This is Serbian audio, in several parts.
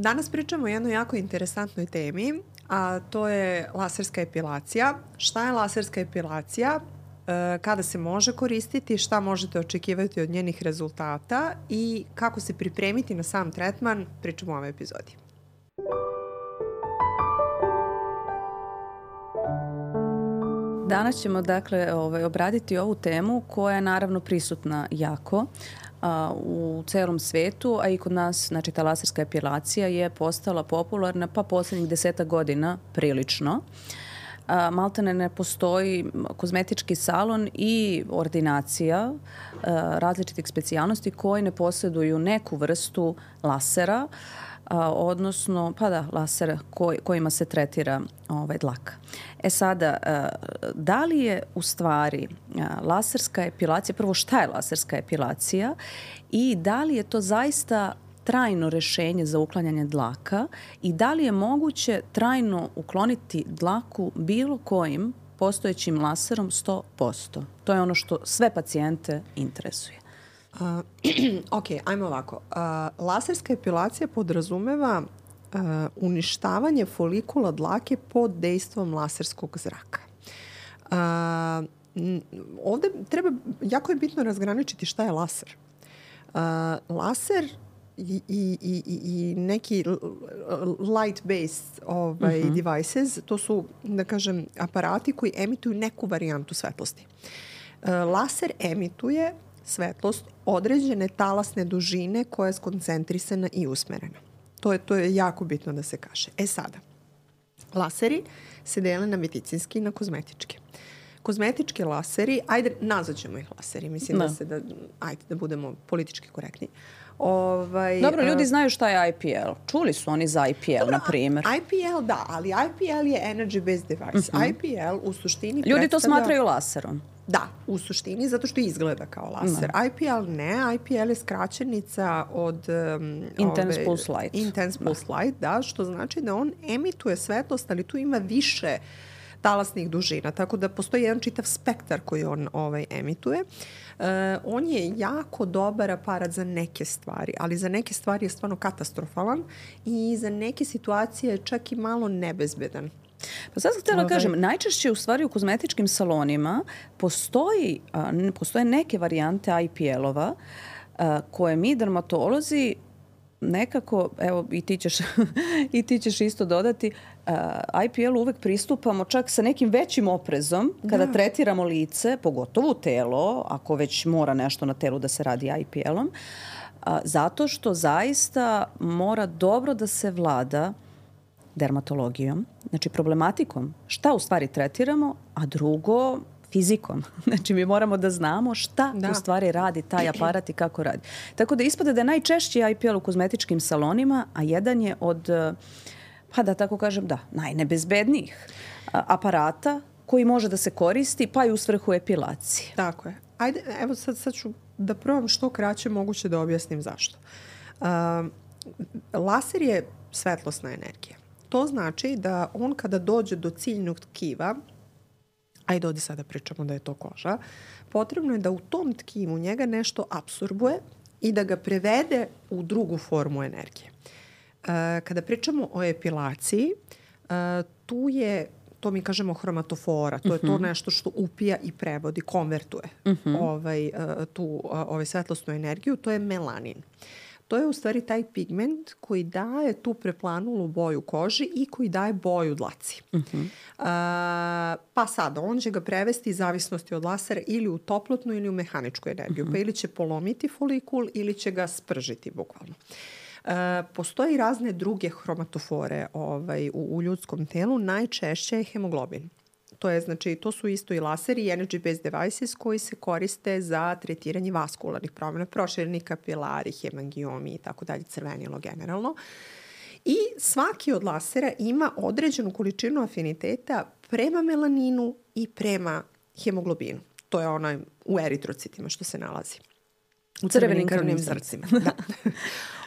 Danas pričamo o jednoj jako interesantnoj temi, a to je laserska epilacija. Šta je laserska epilacija? E, kada se može koristiti, šta možete očekivati od njenih rezultata i kako se pripremiti na sam tretman, pričamo u ovoj epizodi. Danas ćemo dakle ovaj, obraditi ovu temu koja je naravno prisutna jako a, u celom svetu, a i kod nas, znači ta laserska epilacija je postala popularna pa poslednjih deseta godina prilično. A, maltene ne postoji kozmetički salon i ordinacija a, različitih specijalnosti koji ne posjeduju neku vrstu lasera, a, odnosno, pa da, lasera koj, kojima se tretira ovaj, dlaka. E sada, a, da li je u stvari a, laserska epilacija, prvo šta je laserska epilacija i da li je to zaista trajno rešenje za uklanjanje dlaka i da li je moguće trajno ukloniti dlaku bilo kojim postojećim laserom 100%. To je ono što sve pacijente interesuje. Uh, ok, ajmo ovako. Uh, laserska epilacija podrazumeva uh, uništavanje folikula dlake pod dejstvom laserskog zraka. Uh, ovde treba, jako je bitno razgraničiti šta je laser. Uh, laser i, i, i, i neki light-based ovaj, uh mhm. -huh. devices, to su, da kažem, aparati koji emituju neku varijantu svetlosti. Uh, laser emituje svetlost određene talasne dužine koja je skoncentrisana i usmerena. To je, to je jako bitno da se kaže. E sada, laseri se dele na medicinski i na kozmetičke. Kozmetički laseri, ajde, nazvaćemo ih laseri, mislim da, da se da, ajde da budemo politički korektni. Ovaj, Dobro, ljudi uh, znaju šta je IPL. Čuli su oni za IPL, Dobro, na primjer. IPL, da, ali IPL je energy based device. Uh mhm. -huh. IPL u suštini Ljudi predstavlja... to smatraju laserom. Da, u suštini, zato što izgleda kao laser. Da. IPL ne, IPL je skraćenica od... Um, Intense ove, Pulse Light. Intense da. Pulse da. Light, da, što znači da on emituje svetlost, ali tu ima više talasnih dužina, tako da postoji jedan čitav spektar koji on ovaj, emituje. Uh, on je jako dobar aparat za neke stvari, ali za neke stvari je stvarno katastrofalan i za neke situacije je čak i malo nebezbedan. Pa sad sam htjela da kažem, najčešće u stvari u kozmetičkim salonima postoji, a, postoje neke varijante IPL-ova koje mi dermatolozi nekako, evo i ti ćeš, i ti ćeš isto dodati, uh, IPL uvek pristupamo čak sa nekim većim oprezom kada da. tretiramo lice, pogotovo telo, ako već mora nešto na telu da se radi IPL-om, uh, zato što zaista mora dobro da se vlada dermatologijom, znači problematikom, šta u stvari tretiramo, a drugo fizikom. Znači mi moramo da znamo šta da. u stvari radi taj aparat i kako radi. Tako da ispada da je najčešći IPL u kozmetičkim salonima, a jedan je od, pa da tako kažem, da, najnebezbednijih aparata koji može da se koristi pa i u svrhu epilacije. Tako je. Ajde, evo sad, sad ću da probam što kraće moguće da objasnim zašto. Uh, laser je svetlosna energija. To znači da on kada dođe do ciljnog tkiva, ajde ovde sada pričamo da je to koža, potrebno je da u tom tkivu njega nešto absorbuje i da ga prevede u drugu formu energije. E, kada pričamo o epilaciji, e, tu je to mi kažemo hromatofora, to je to mhm. nešto što upija i prevodi, konvertuje uh mhm. -huh. ovaj, e, tu ovaj svetlosnu energiju, to je melanin. Uh, To je u stvari taj pigment koji daje tu preplanulu boju koži i koji daje boju dlaci. Uh -huh. uh, pa sad, on će ga prevesti zavisnosti od lasera ili u toplotnu ili u mehaničku energiju. Uh -huh. Pa ili će polomiti folikul ili će ga spržiti bukvalno. Uh, postoji razne druge hromatofore ovaj, u, u ljudskom telu, najčešće je hemoglobin. To je, znači, to su isto i laseri i energy based devices koji se koriste za tretiranje vaskularnih promjena, prošireni kapilari, hemangiomi i tako dalje, crvenilo generalno. I svaki od lasera ima određenu količinu afiniteta prema melaninu i prema hemoglobinu. To je onaj u eritrocitima što se nalazi. U crvenim krvnim zrcima. da.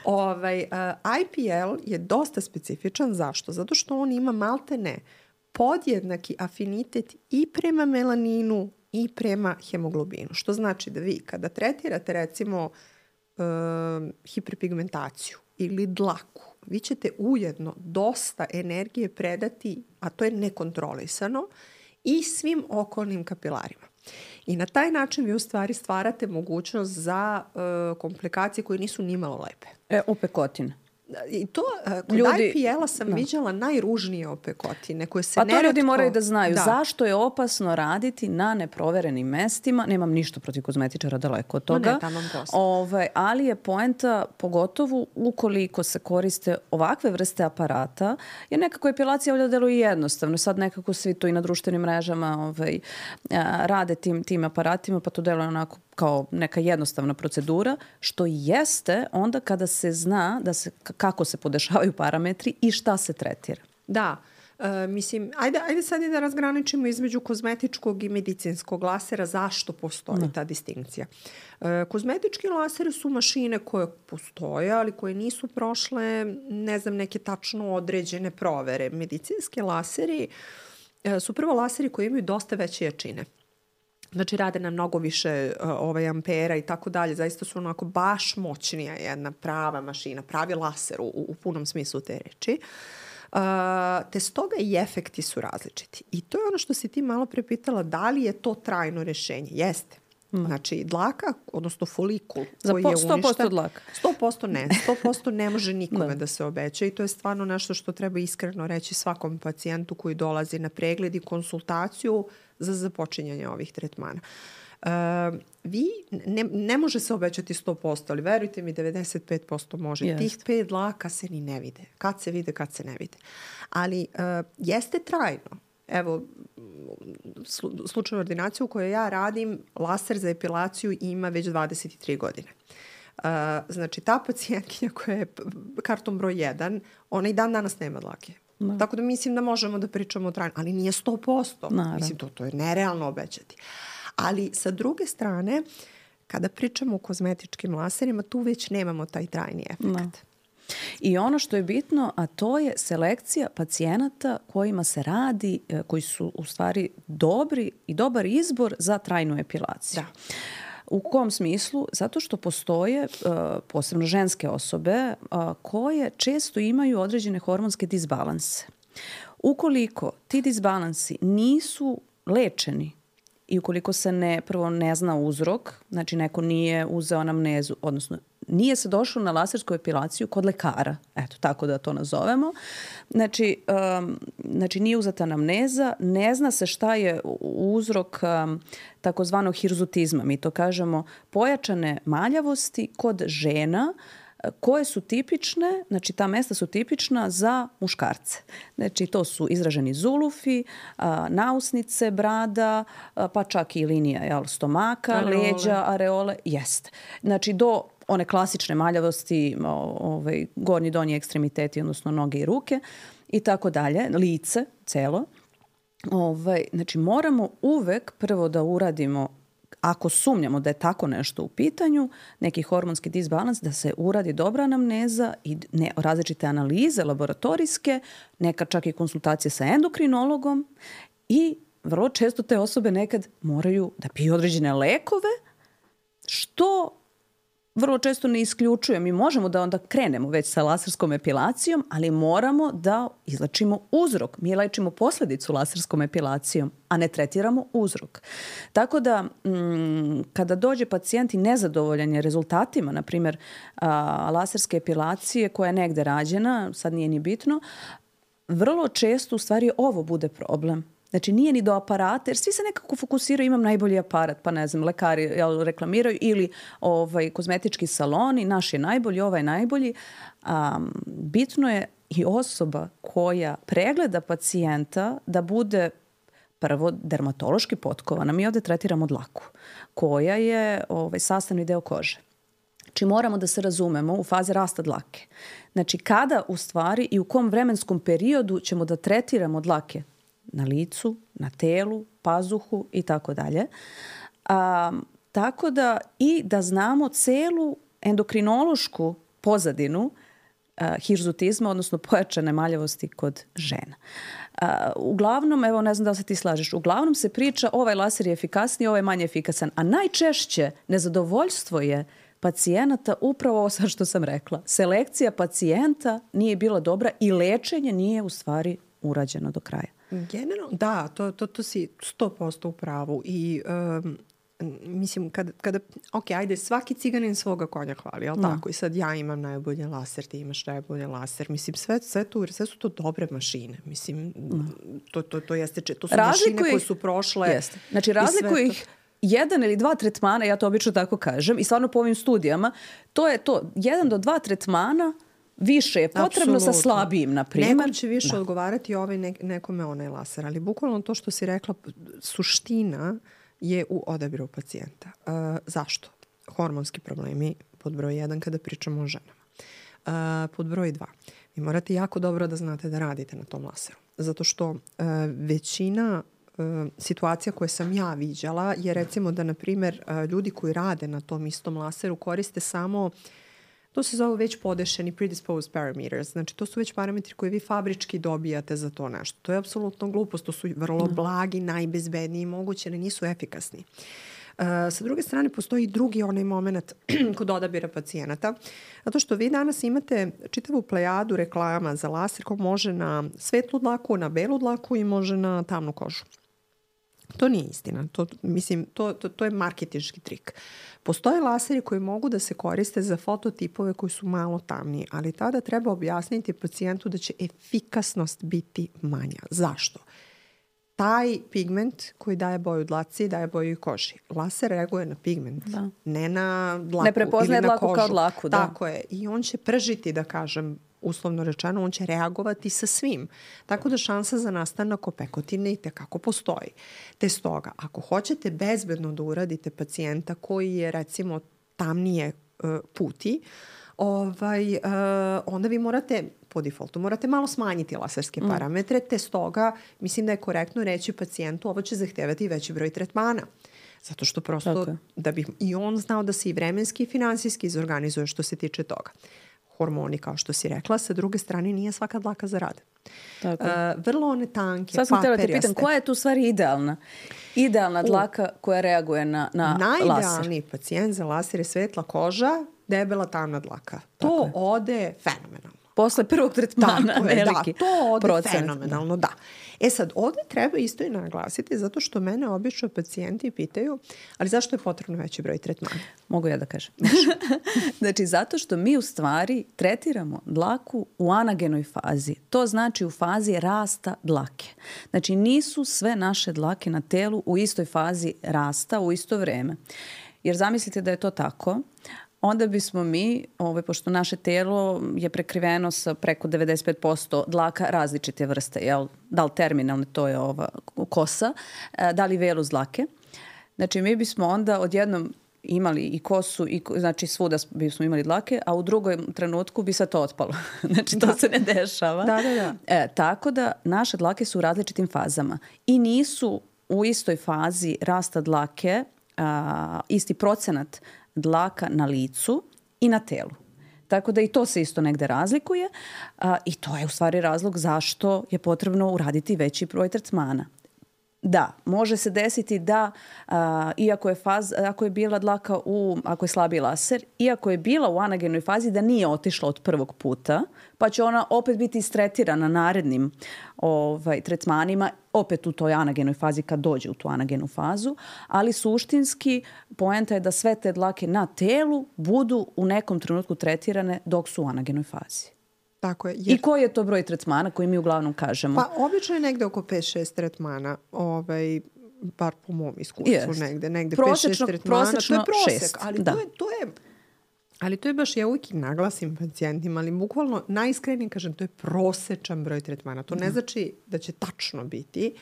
ovaj, uh, IPL je dosta specifičan. Zašto? Zato što on ima maltene podjednaki afinitet i prema melaninu i prema hemoglobinu. Što znači da vi kada tretirate recimo uh, hiperpigmentaciju ili dlaku vi ćete ujedno dosta energije predati, a to je nekontrolisano, i svim okolnim kapilarima. I na taj način vi u stvari stvarate mogućnost za uh, komplikacije koje nisu nimalo lepe. E, opekotina. I to, uh, kod ljudi, IPL-a sam da. viđala najružnije opekotine koje se Pa to ljudi moraju da znaju. Da. Zašto je opasno raditi na neproverenim mestima? Nemam ništa protiv kozmetičara daleko od toga. No ne, Ove, ali je poenta pogotovo ukoliko se koriste ovakve vrste aparata, jer nekako epilacija ovdje deluje jednostavno. Sad nekako svi to i na društvenim mrežama ovaj, rade tim, tim aparatima, pa to deluje onako kao neka jednostavna procedura, što jeste onda kada se zna da se, kako se podešavaju parametri i šta se tretira. Da, E, mislim, ajde, ajde sad i da razgraničimo između kozmetičkog i medicinskog lasera, zašto postoji no. Da. ta distinkcija. E, kozmetički laseri su mašine koje postoje, ali koje nisu prošle, ne znam, neke tačno određene provere. Medicinski laseri e, su prvo laseri koji imaju dosta veće jačine. Znači rade na mnogo više uh, ovaj ampera i tako dalje. Zaista su onako baš moćnija jedna prava mašina, pravi laser u, u punom smislu te reči. Uh, te stoga i efekti su različiti. I to je ono što si ti malo prepitala, da li je to trajno rešenje? Jeste. Mm. Znači, dlaka, odnosno folikul Za koji po, je uništen... 100% dlaka. 100% ne. 100% ne može nikome da. da se obeća i to je stvarno nešto što treba iskreno reći svakom pacijentu koji dolazi na pregled i konsultaciju za započinjanje ovih tretmana. Uh, vi, ne, ne može se obećati 100%, ali verujte mi 95% može. Jest. Tih pet dlaka se ni ne vide. Kad se vide, kad se ne vide. Ali uh, jeste trajno. Evo, slučaj ordinaciju u kojoj ja radim, laser za epilaciju ima već 23 godine. Uh, znači, ta pacijentkinja koja je kartom broj 1, ona i dan danas nema dlake. Da. Tako da mislim da možemo da pričamo o trajno, ali nije 100%. Naravno. Mislim, to, to je nerealno obećati. Ali sa druge strane, kada pričamo o kozmetičkim laserima, tu već nemamo taj trajni efekt. Da. I ono što je bitno, a to je selekcija pacijenata kojima se radi, e, koji su u stvari dobri i dobar izbor za trajnu epilaciju. Da. U kom smislu? Zato što postoje uh, posebno ženske osobe uh, koje često imaju određene hormonske disbalanse. Ukoliko ti disbalansi nisu lečeni i ukoliko se ne, prvo ne zna uzrok, znači neko nije uzeo anamnezu, odnosno nije se došlo na lasersku epilaciju kod lekara, eto tako da to nazovemo. Znači, um, znači nije uzeta anamneza, ne zna se šta je uzrok um, takozvanog hirzutizma, mi to kažemo pojačane maljavosti kod žena koje su tipične, znači ta mesta su tipična za muškarce. Znači to su izraženi zulufi, nausnice, brada, pa čak i linija jel, stomaka, areole. leđa, areole, jeste. Znači do one klasične maljavosti, ovaj, gornji donji ekstremiteti, odnosno noge i ruke i tako dalje, lice celo. Ovaj, znači moramo uvek prvo da uradimo ako sumnjamo da je tako nešto u pitanju, neki hormonski disbalans, da se uradi dobra anamneza i ne, različite analize laboratorijske, neka čak i konsultacije sa endokrinologom i vrlo često te osobe nekad moraju da piju određene lekove, što vrlo često ne isključuje. Mi možemo da onda krenemo već sa laserskom epilacijom, ali moramo da izlačimo uzrok. Mi lečimo posledicu laserskom epilacijom, a ne tretiramo uzrok. Tako da, m, kada dođe pacijent i nezadovoljan je rezultatima, na primjer, laserske epilacije koja je negde rađena, sad nije ni bitno, vrlo često u stvari ovo bude problem Znači nije ni do aparata, jer svi se nekako fokusiraju, imam najbolji aparat, pa ne znam, lekari jel, reklamiraju ili ovaj, kozmetički saloni, naš je najbolji, ovaj je najbolji. Um, bitno je i osoba koja pregleda pacijenta da bude prvo dermatološki potkovana. Mi ovde tretiramo dlaku, koja je ovaj, sastavni deo kože. Znači moramo da se razumemo u fazi rasta dlake. Znači kada u stvari i u kom vremenskom periodu ćemo da tretiramo dlake na licu, na telu, pazuhu i tako dalje. Tako da i da znamo celu endokrinološku pozadinu a, hirzutizma, odnosno pojačane maljavosti kod žena. A, uglavnom, evo ne znam da li se ti slažeš, uglavnom se priča ovaj laser je efikasniji, ovaj je manje efikasan, a najčešće nezadovoljstvo je pacijenata upravo ovo sad što sam rekla. Selekcija pacijenta nije bila dobra i lečenje nije u stvari urađeno do kraja. Generalno, da, to, to, to si 100% u pravu i um, mislim, kada, kada, ok, ajde, svaki ciganin svoga konja hvali, jel no. Da. tako? I sad ja imam najbolje laser, ti imaš najbolje laser. Mislim, sve, sve, tu, sve su to dobre mašine. Mislim, no. Da. to, to, to jeste, to su razlikuje mašine koje su prošle. Jeste. Znači, razlikuje ih jedan ili dva tretmana, ja to obično tako kažem, i stvarno po ovim studijama, to je to, jedan do dva tretmana više je potrebno Absolutno. sa slabijim, na primjer. Nekom će više da. odgovarati ovaj ne, nekome onaj laser, ali bukvalno to što si rekla, suština je u odabiru pacijenta. Uh, zašto? Hormonski problemi pod broj 1 kada pričamo o ženama. Uh, pod broj 2. Vi morate jako dobro da znate da radite na tom laseru. Zato što uh, većina situacija koje sam ja viđala je recimo da, na primer, ljudi koji rade na tom istom laseru koriste samo uh, To se zove već podešeni predisposed parameters. Znači, to su već parametri koje vi fabrički dobijate za to nešto. To je apsolutno glupost. To su vrlo mm. blagi, najbezbedniji moguće, ali nisu efikasni. Uh, sa druge strane, postoji drugi onaj moment kod odabira pacijenata, zato što vi danas imate čitavu plejadu reklama za laser ko može na svetlu dlaku, na belu dlaku i može na tamnu kožu. To nije istina. To, mislim, to, to, to je marketički trik. Postoje laseri koji mogu da se koriste za fototipove koji su malo tamniji, ali tada treba objasniti pacijentu da će efikasnost biti manja. Zašto? taj pigment koji daje boju dlaci daje boju i koži. Laser reaguje na pigment, da. ne na dlaku ne prepoznaje ili na dlaku kožu. kao dlaku. Da. Tako je. I on će pržiti, da kažem, uslovno rečeno, on će reagovati sa svim. Tako da šansa za nastanak opekotine i tekako postoji. Te stoga, ako hoćete bezbedno da uradite pacijenta koji je recimo tamnije uh, puti, ovaj, uh, onda vi morate po defaultu morate malo smanjiti laserske mm. parametre, te stoga mislim da je korektno reći pacijentu ovo će zahtevati veći broj tretmana. Zato što prosto Tako. da bi i on znao da se i vremenski i finansijski izorganizuje što se tiče toga hormoni, kao što si rekla. Sa druge strane, nije svaka dlaka za rad. Tako. Uh, vrlo one tanke, Sad sam htjela te pitam, koja je tu stvari idealna? Idealna dlaka U, koja reaguje na, na laser. Najidealniji pacijent za laser je svetla koža, debela tamna dlaka. To Tako ode fenomenalno. Posle prvog tretmana Tako je, da, veliki Da, to ode procent. fenomenalno, da. E sad, ovde treba isto i naglasiti zato što mene obično pacijenti pitaju, ali zašto je potrebno veći broj tretmana? Mogu ja da kažem. znači, zato što mi u stvari tretiramo dlaku u anagenoj fazi. To znači u fazi rasta dlake. Znači, nisu sve naše dlake na telu u istoj fazi rasta u isto vreme. Jer zamislite da je to tako, onda bismo mi, ovaj, pošto naše telo je prekriveno sa preko 95% dlaka različite vrste, jel? da li terminalne, to je ova kosa, e, da li velu dlake. Znači mi bismo onda odjednom imali i kosu, i, znači svuda bismo imali dlake, a u drugom trenutku bi se to otpalo. znači to da. se ne dešava. Da, da, da. E, tako da naše dlake su u različitim fazama i nisu u istoj fazi rasta dlake a, isti procenat dlaka na licu i na telu. Tako da i to se isto negde razlikuje a, i to je u stvari razlog zašto je potrebno uraditi veći broj tretmana. Da, može se desiti da a, iako je faz, ako je bila dlaka u, ako je slabi laser, iako je bila u anagenoj fazi da nije otišla od prvog puta, pa će ona opet biti istretirana narednim ovaj, tretmanima, opet u toj anagenoj fazi kad dođe u tu anagenu fazu, ali suštinski poenta je da sve te dlake na telu budu u nekom trenutku tretirane dok su u anagenoj fazi. Tako je. Jer... I koji je to broj tretmana koji mi uglavnom kažemo? Pa obično je negde oko 5-6 tretmana. Ovaj, bar po mom iskustvu yes. negde, negde 5-6 tretmana. Prosečno to je prosek, šest. ali da. to, je, to je Ali to je baš, ja uvijek naglasim pacijentima, ali bukvalno najiskrenije kažem, to je prosečan broj tretmana. To ne da. znači da će tačno biti.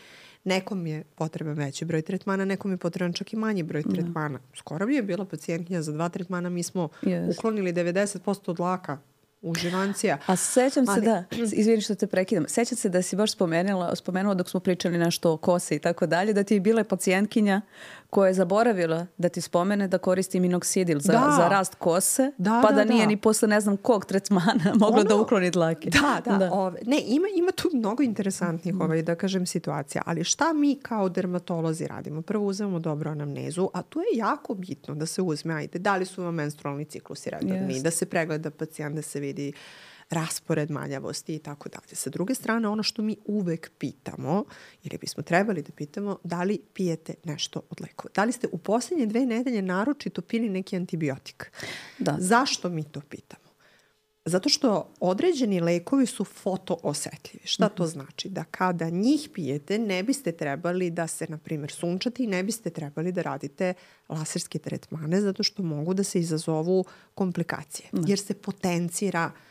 Nekom je potreban veći broj tretmana, nekom je potreban čak i manji broj da. tretmana. Skoro bi je bila pacijentnija za dva tretmana, mi smo yes. uklonili 90% dlaka uživancija. A sećam se da, izvini što te prekidam, sećam se da si baš spomenula, spomenula dok smo pričali nešto o kose i tako dalje, da ti je bila pacijentkinja koja je zaboravila da ti spomene da koristi minoksidil za, da. za rast kose, da, pa da, da nije da. ni posle ne znam kog tretmana moglo ono, da ukloni dlake. Da, da. da. Ove, ne, ima, ima tu mnogo interesantnih mm. ovaj, da kažem situacija, ali šta mi kao dermatolozi radimo? Prvo uzmemo dobro anamnezu, a tu je jako bitno da se uzme, ajde, da li su vam menstrualni ciklusi redovni, yes. da se pregleda pacijent, da se vidi raspored manjavosti i tako dalje. Sa druge strane, ono što mi uvek pitamo, ili bismo trebali da pitamo, da li pijete nešto od lekova? Da li ste u poslednje dve nedelje naročito pili neki antibiotik? Da. Zašto mi to pitamo? Zato što određeni lekovi su fotoosetljivi. Šta to mhm. znači? Da kada njih pijete ne biste trebali da se, na primjer, sunčate i ne biste trebali da radite laserske tretmane zato što mogu da se izazovu komplikacije. Da. Jer se potencira uh, uh,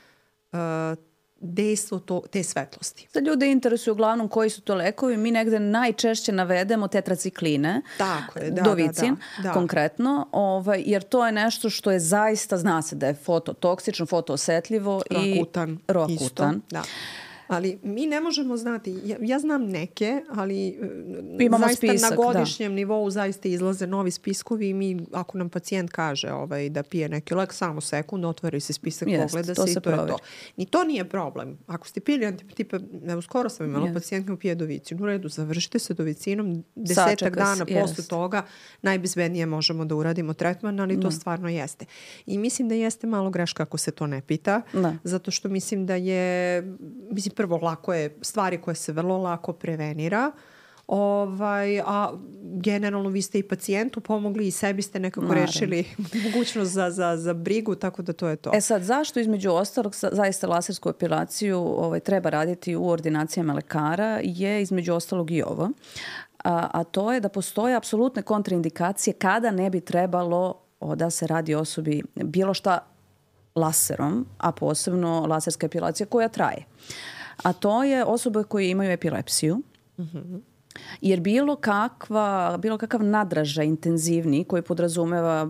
dejstvo to, te svetlosti. Za ljude interesuju uglavnom koji su to lekovi. Mi negde najčešće navedemo tetracikline, Tako je, da, dovicin da, da, da. konkretno, ovaj, jer to je nešto što je zaista, zna se da je fototoksično, fotoosetljivo i roakutan. Isto, da. Ali mi ne možemo znati, ja, ja znam neke, ali e, Imamo zaista spisak, na godišnjem da. nivou zaista izlaze novi spiskovi i mi, ako nam pacijent kaže ovaj, da pije neki lek, samo sekund, otvori se spisak, Jest, pogleda se, i to proveri. je to. Ni to nije problem. Ako ste pili tipa, evo skoro sam imala yes. pacijentku pije dovicinu, u redu, završite se dovicinom, desetak Sačeka dana yes. posle toga najbezbednije možemo da uradimo tretman, ali to da. stvarno jeste. I mislim da jeste malo greška ako se to ne pita, da. zato što mislim da je, mislim, prvo lako je stvari koje se vrlo lako prevenira, ovaj, a generalno vi ste i pacijentu pomogli i sebi ste nekako Naravno. rešili mogućnost za, za, za brigu, tako da to je to. E sad, zašto između ostalog zaista lasersku epilaciju ovaj, treba raditi u ordinacijama lekara je između ostalog i ovo, a, a to je da postoje apsolutne kontraindikacije kada ne bi trebalo o, da se radi osobi bilo šta laserom, a posebno laserska epilacija koja traje. Uh, a to je osobe koje imaju epilepsiju. Mm -hmm. Jer bilo kakva, bilo kakav nadražaj intenzivni koji podrazumeva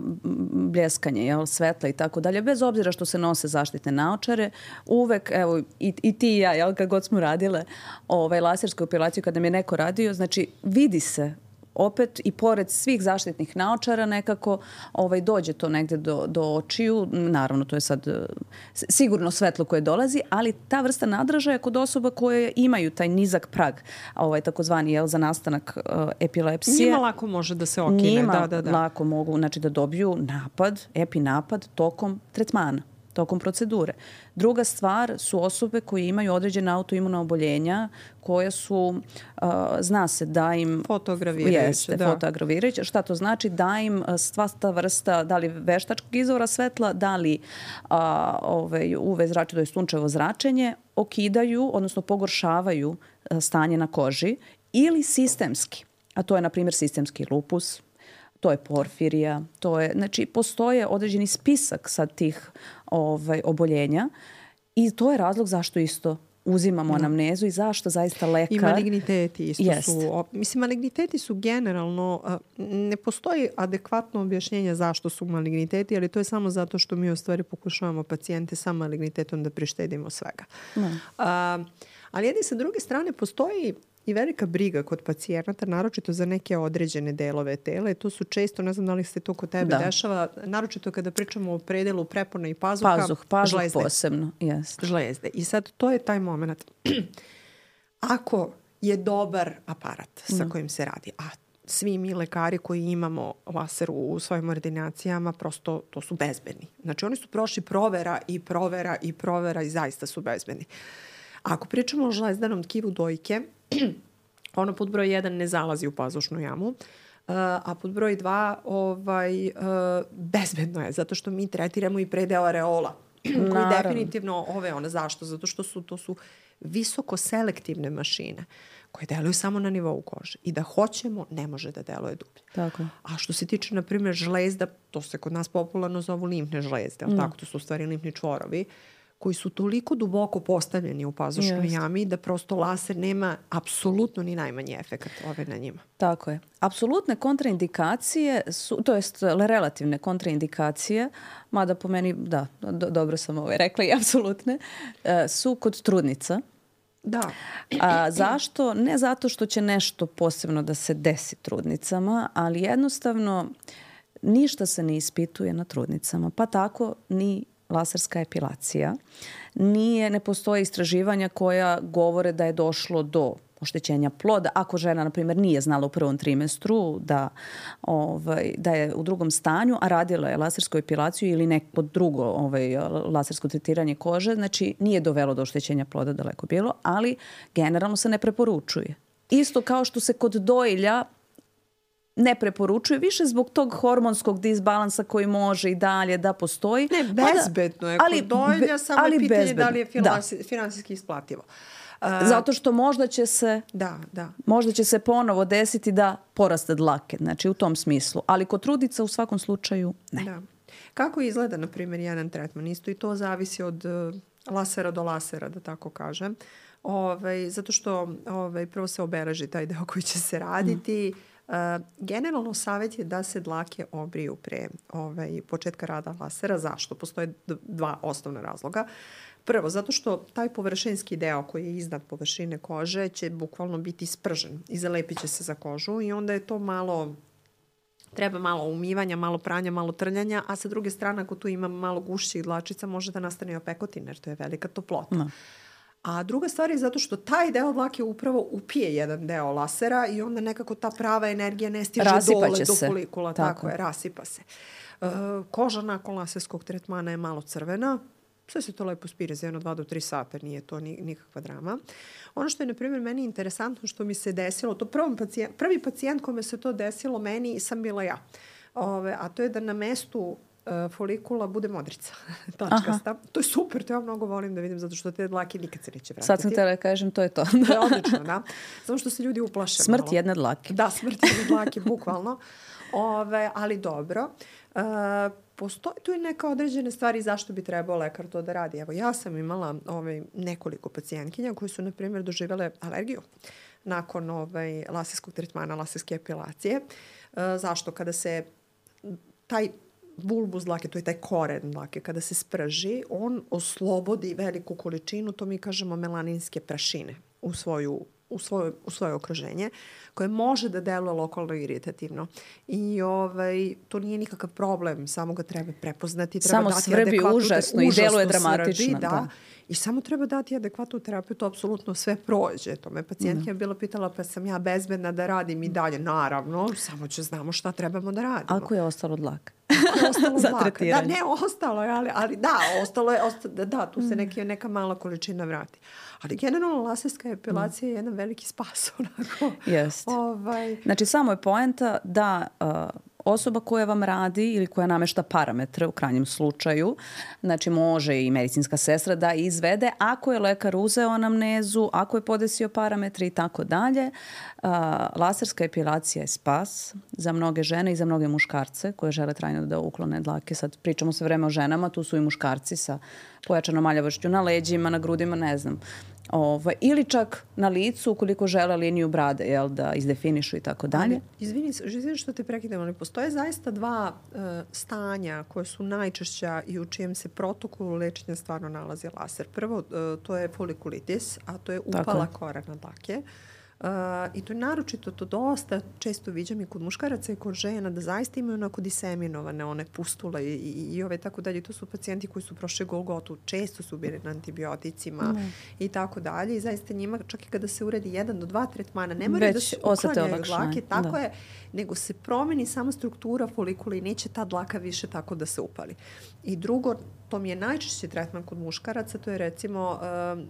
bljeskanje, jel, svetla i tako dalje, bez obzira što se nose zaštitne naočare, uvek, evo, i, i ti i ja, jel, kad god smo radile ovaj, lasersku opilaciju, kada mi je neko radio, znači vidi se opet i pored svih zaštitnih naočara nekako ovaj, dođe to negde do, do očiju. Naravno, to je sad e, sigurno svetlo koje dolazi, ali ta vrsta nadražaja kod osoba koje imaju taj nizak prag, ovaj, takozvani jel, za nastanak uh, epilepsije. Njima lako može da se okine. Njima da, da, da. lako mogu znači, da dobiju napad, epinapad tokom tretmana tokom procedure. Druga stvar su osobe koje imaju određene autoimuna oboljenja koje su, uh, zna se da im... Fotogravirajuće, jeste, da. Fotogravirajuće. Šta to znači? Da im sva ta vrsta, da li veštačkog izvora svetla, da li uh, ovaj, UV zrače, to je sunčevo zračenje, okidaju, odnosno pogoršavaju stanje na koži ili sistemski. A to je, na primjer, sistemski lupus, to je porfirija, to je, znači postoje određeni spisak sad tih ovaj, oboljenja i to je razlog zašto isto uzimamo no. anamnezu i zašto zaista lekar... I maligniteti isto Jest. su... Mislim, maligniteti su generalno... Ne postoji adekvatno objašnjenje zašto su maligniteti, ali to je samo zato što mi u stvari pokušavamo pacijente sa malignitetom da prištedimo svega. No. A, ali jedni sa druge strane postoji i velika briga kod pacijenata, naročito za neke određene delove tela. to su često, ne znam da li se to kod tebe da. dešava, naročito kada pričamo o predelu prepona i pazuha. Pazuh, pazuh žlezde. posebno, jest. Žlezde. I sad to je taj moment. Ako je dobar aparat sa mm. kojim se radi, a svi mi lekari koji imamo laser u svojim ordinacijama, prosto to su bezbedni. Znači oni su prošli provera i provera i provera i zaista su bezbedni. Ako pričamo o žlezdanom tkivu dojke, ono pod broj 1 ne zalazi u pazušnu jamu, uh, a pod broj 2 ovaj, uh, bezbedno je, zato što mi tretiramo i predeo areola, koji definitivno ove ona, zašto? Zato što su, to su visoko selektivne mašine koje deluju samo na nivou kože. I da hoćemo, ne može da deluje dublje. Tako. A što se tiče, na primjer, žlezda, to se kod nas popularno zovu limfne žlezde, ali mm. tako, to su u stvari limfni čvorovi, uh, koji su toliko duboko postavljeni u pazušnoj Just. jami da prosto laser nema apsolutno ni najmanji efekat ove na njima. Tako je. Apsolutne kontraindikacije su, to jest relativne kontraindikacije, mada po meni, da, do, dobro sam ovaj rekla i apsolutne, e, su kod trudnica Da. A, zašto? Ne zato što će nešto posebno da se desi trudnicama, ali jednostavno ništa se ne ispituje na trudnicama, pa tako ni laserska epilacija. Nije, ne postoje istraživanja koja govore da je došlo do oštećenja ploda. Ako žena, na primjer, nije znala u prvom trimestru da, ovaj, da je u drugom stanju, a radila je lasersku epilaciju ili neko drugo ovaj, lasersko tretiranje kože, znači nije dovelo do oštećenja ploda daleko bilo, ali generalno se ne preporučuje. Isto kao što se kod dojilja ne preporučuje više zbog tog hormonskog disbalansa koji može i dalje da postoji. Ne, bezbedno je. Ali, kod dojilja samo ali je pitanje bezbedno. da li je finansi, da. finansijski isplativo. Zato što možda će se da, da. možda će se ponovo desiti da poraste dlake, znači u tom smislu. Ali kod trudica u svakom slučaju ne. Da. Kako izgleda, na primjer, jedan tretman? Isto i to zavisi od uh, lasera do lasera, da tako kažem. Ovaj, zato što ovaj, prvo se obeleži taj deo koji će se raditi. Mm. Generalno savjet je da se dlake obriju pre ovaj, početka rada lasera. Zašto? Postoje dva osnovna razloga. Prvo, zato što taj površinski deo koji je iznad površine kože će bukvalno biti spržen i zalepit će se za kožu i onda je to malo treba malo umivanja, malo pranja, malo trljanja, a sa druge strane ako tu ima malo gušćih dlačica može da nastane opekotin jer to je velika toplota. No. A druga stvar je zato što taj deo dlake upravo upije jedan deo lasera i onda nekako ta prava energija ne stiže rasipa dole do folikula. Tako. tako je, rasipa se. Uh, koža nakon laserskog tretmana je malo crvena, sve se to lepo spire za jedno, dva do tri sata, nije to ni, nikakva drama. Ono što je, na primjer, meni interesantno što mi se desilo, to prvom pacijent, prvi pacijent kome se to desilo meni sam bila ja. Ove, a to je da na mestu uh, folikula bude modrica, tačkasta. Aha. To je super, to ja mnogo volim da vidim, zato što te dlake nikad se neće vratiti. Sad sam tela da kažem, to je to. to je odlično, da. Samo što se ljudi uplaše Smrt malo. jedne dlake. Da, smrt jedne dlake, bukvalno. Ove, ali dobro. Uh, postoji tu i neka određene stvari zašto bi trebao lekar to da radi. Evo, ja sam imala ovaj, nekoliko pacijentkinja koji su, na primjer, doživele alergiju nakon ovaj, laserskog tretmana, laserske epilacije. E, zašto? Kada se taj bulbus dlake, to je taj koren dlake, kada se sprži, on oslobodi veliku količinu, to mi kažemo melaninske prašine u svoju u svoje, u svoje okruženje, koje može da deluje lokalno iritativno. I ovaj, to nije nikakav problem, samo ga treba prepoznati. Treba samo dati svrbi užasno i deluje dramatično. Svrbi, da. da. I samo treba dati adekvatnu terapiju, to apsolutno sve prođe. To me pacijentke da. bila pitala pa sam ja bezbedna da radim i dalje. Naravno, samo će znamo šta trebamo da radimo. Ako je ostalo dlak? ostalo Za tretiranje. Da, ne, ostalo je, ali, ali da, ostalo je, ostalo, da, da, tu se mm. neki, neka mala količina vrati. Ali generalno laserska epilacija mm. je jedan veliki spas. Onako. Jeste. Ovaj... Znači, samo je poenta da uh, osoba koja vam radi ili koja namešta parametre u krajnjem slučaju, znači može i medicinska sestra da izvede ako je lekar uzeo anamnezu, ako je podesio parametre i tako dalje. Laserska epilacija je spas za mnoge žene i za mnoge muškarce koje žele trajno da uklone dlake. Sad pričamo sve vreme o ženama, tu su i muškarci sa pojačanom maljavošću na leđima, na grudima, ne znam. Ovaj, ili čak na licu ukoliko žele liniju brade jel, da izdefinišu i tako dalje. Izvini, izvini što te prekidam, ali postoje zaista dva uh, stanja koje su najčešća i u čijem se protokolu lečenja stvarno nalazi laser. Prvo, uh, to je folikulitis, a to je upala korena dlake. Uh, Uh, I to je naročito, to dosta često viđam i kod muškaraca i kod žena, da zaista imaju onako diseminovane one pustule i, i, i ove tako dalje. To su pacijenti koji su prošli Golgotu, često su bili na antibioticima mm. i tako dalje. I zaista njima, čak i kada se uredi jedan do dva tretmana, ne moraju da se uklanjaju dlake, tako da. je, nego se promeni samo struktura folikula i neće ta dlaka više tako da se upali. I drugo, to mi je najčešći tretman kod muškaraca, to je recimo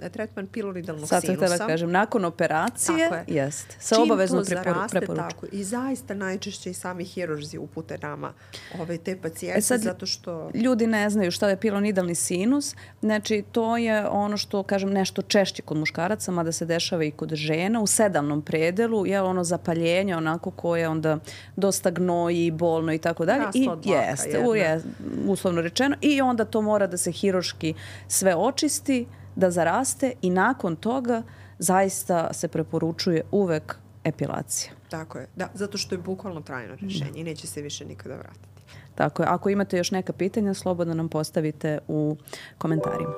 uh, tretman piloridalnog Sad sinusa. Sad da kažem, nakon operacije, je. jest, sa obavezno zaraste, Tako, I zaista najčešće i sami hirurzi upute nama ove, te pacijente, e sad, zato što... Ljudi ne znaju šta je pilonidalni sinus, znači to je ono što, kažem, nešto češće kod muškaraca, mada se dešava i kod žena, u sedamnom predelu, je ono zapaljenje onako koje onda dosta gnoji, bolno i tako dalje. I jeste, u, je, uslovno rečeno, i onda to mora da se hiroški sve očisti, da zaraste i nakon toga zaista se preporučuje uvek epilacija. Tako je, da, zato što je bukvalno trajno rešenje da. i neće se više nikada vratiti. Tako je, ako imate još neka pitanja, slobodno nam postavite u komentarima.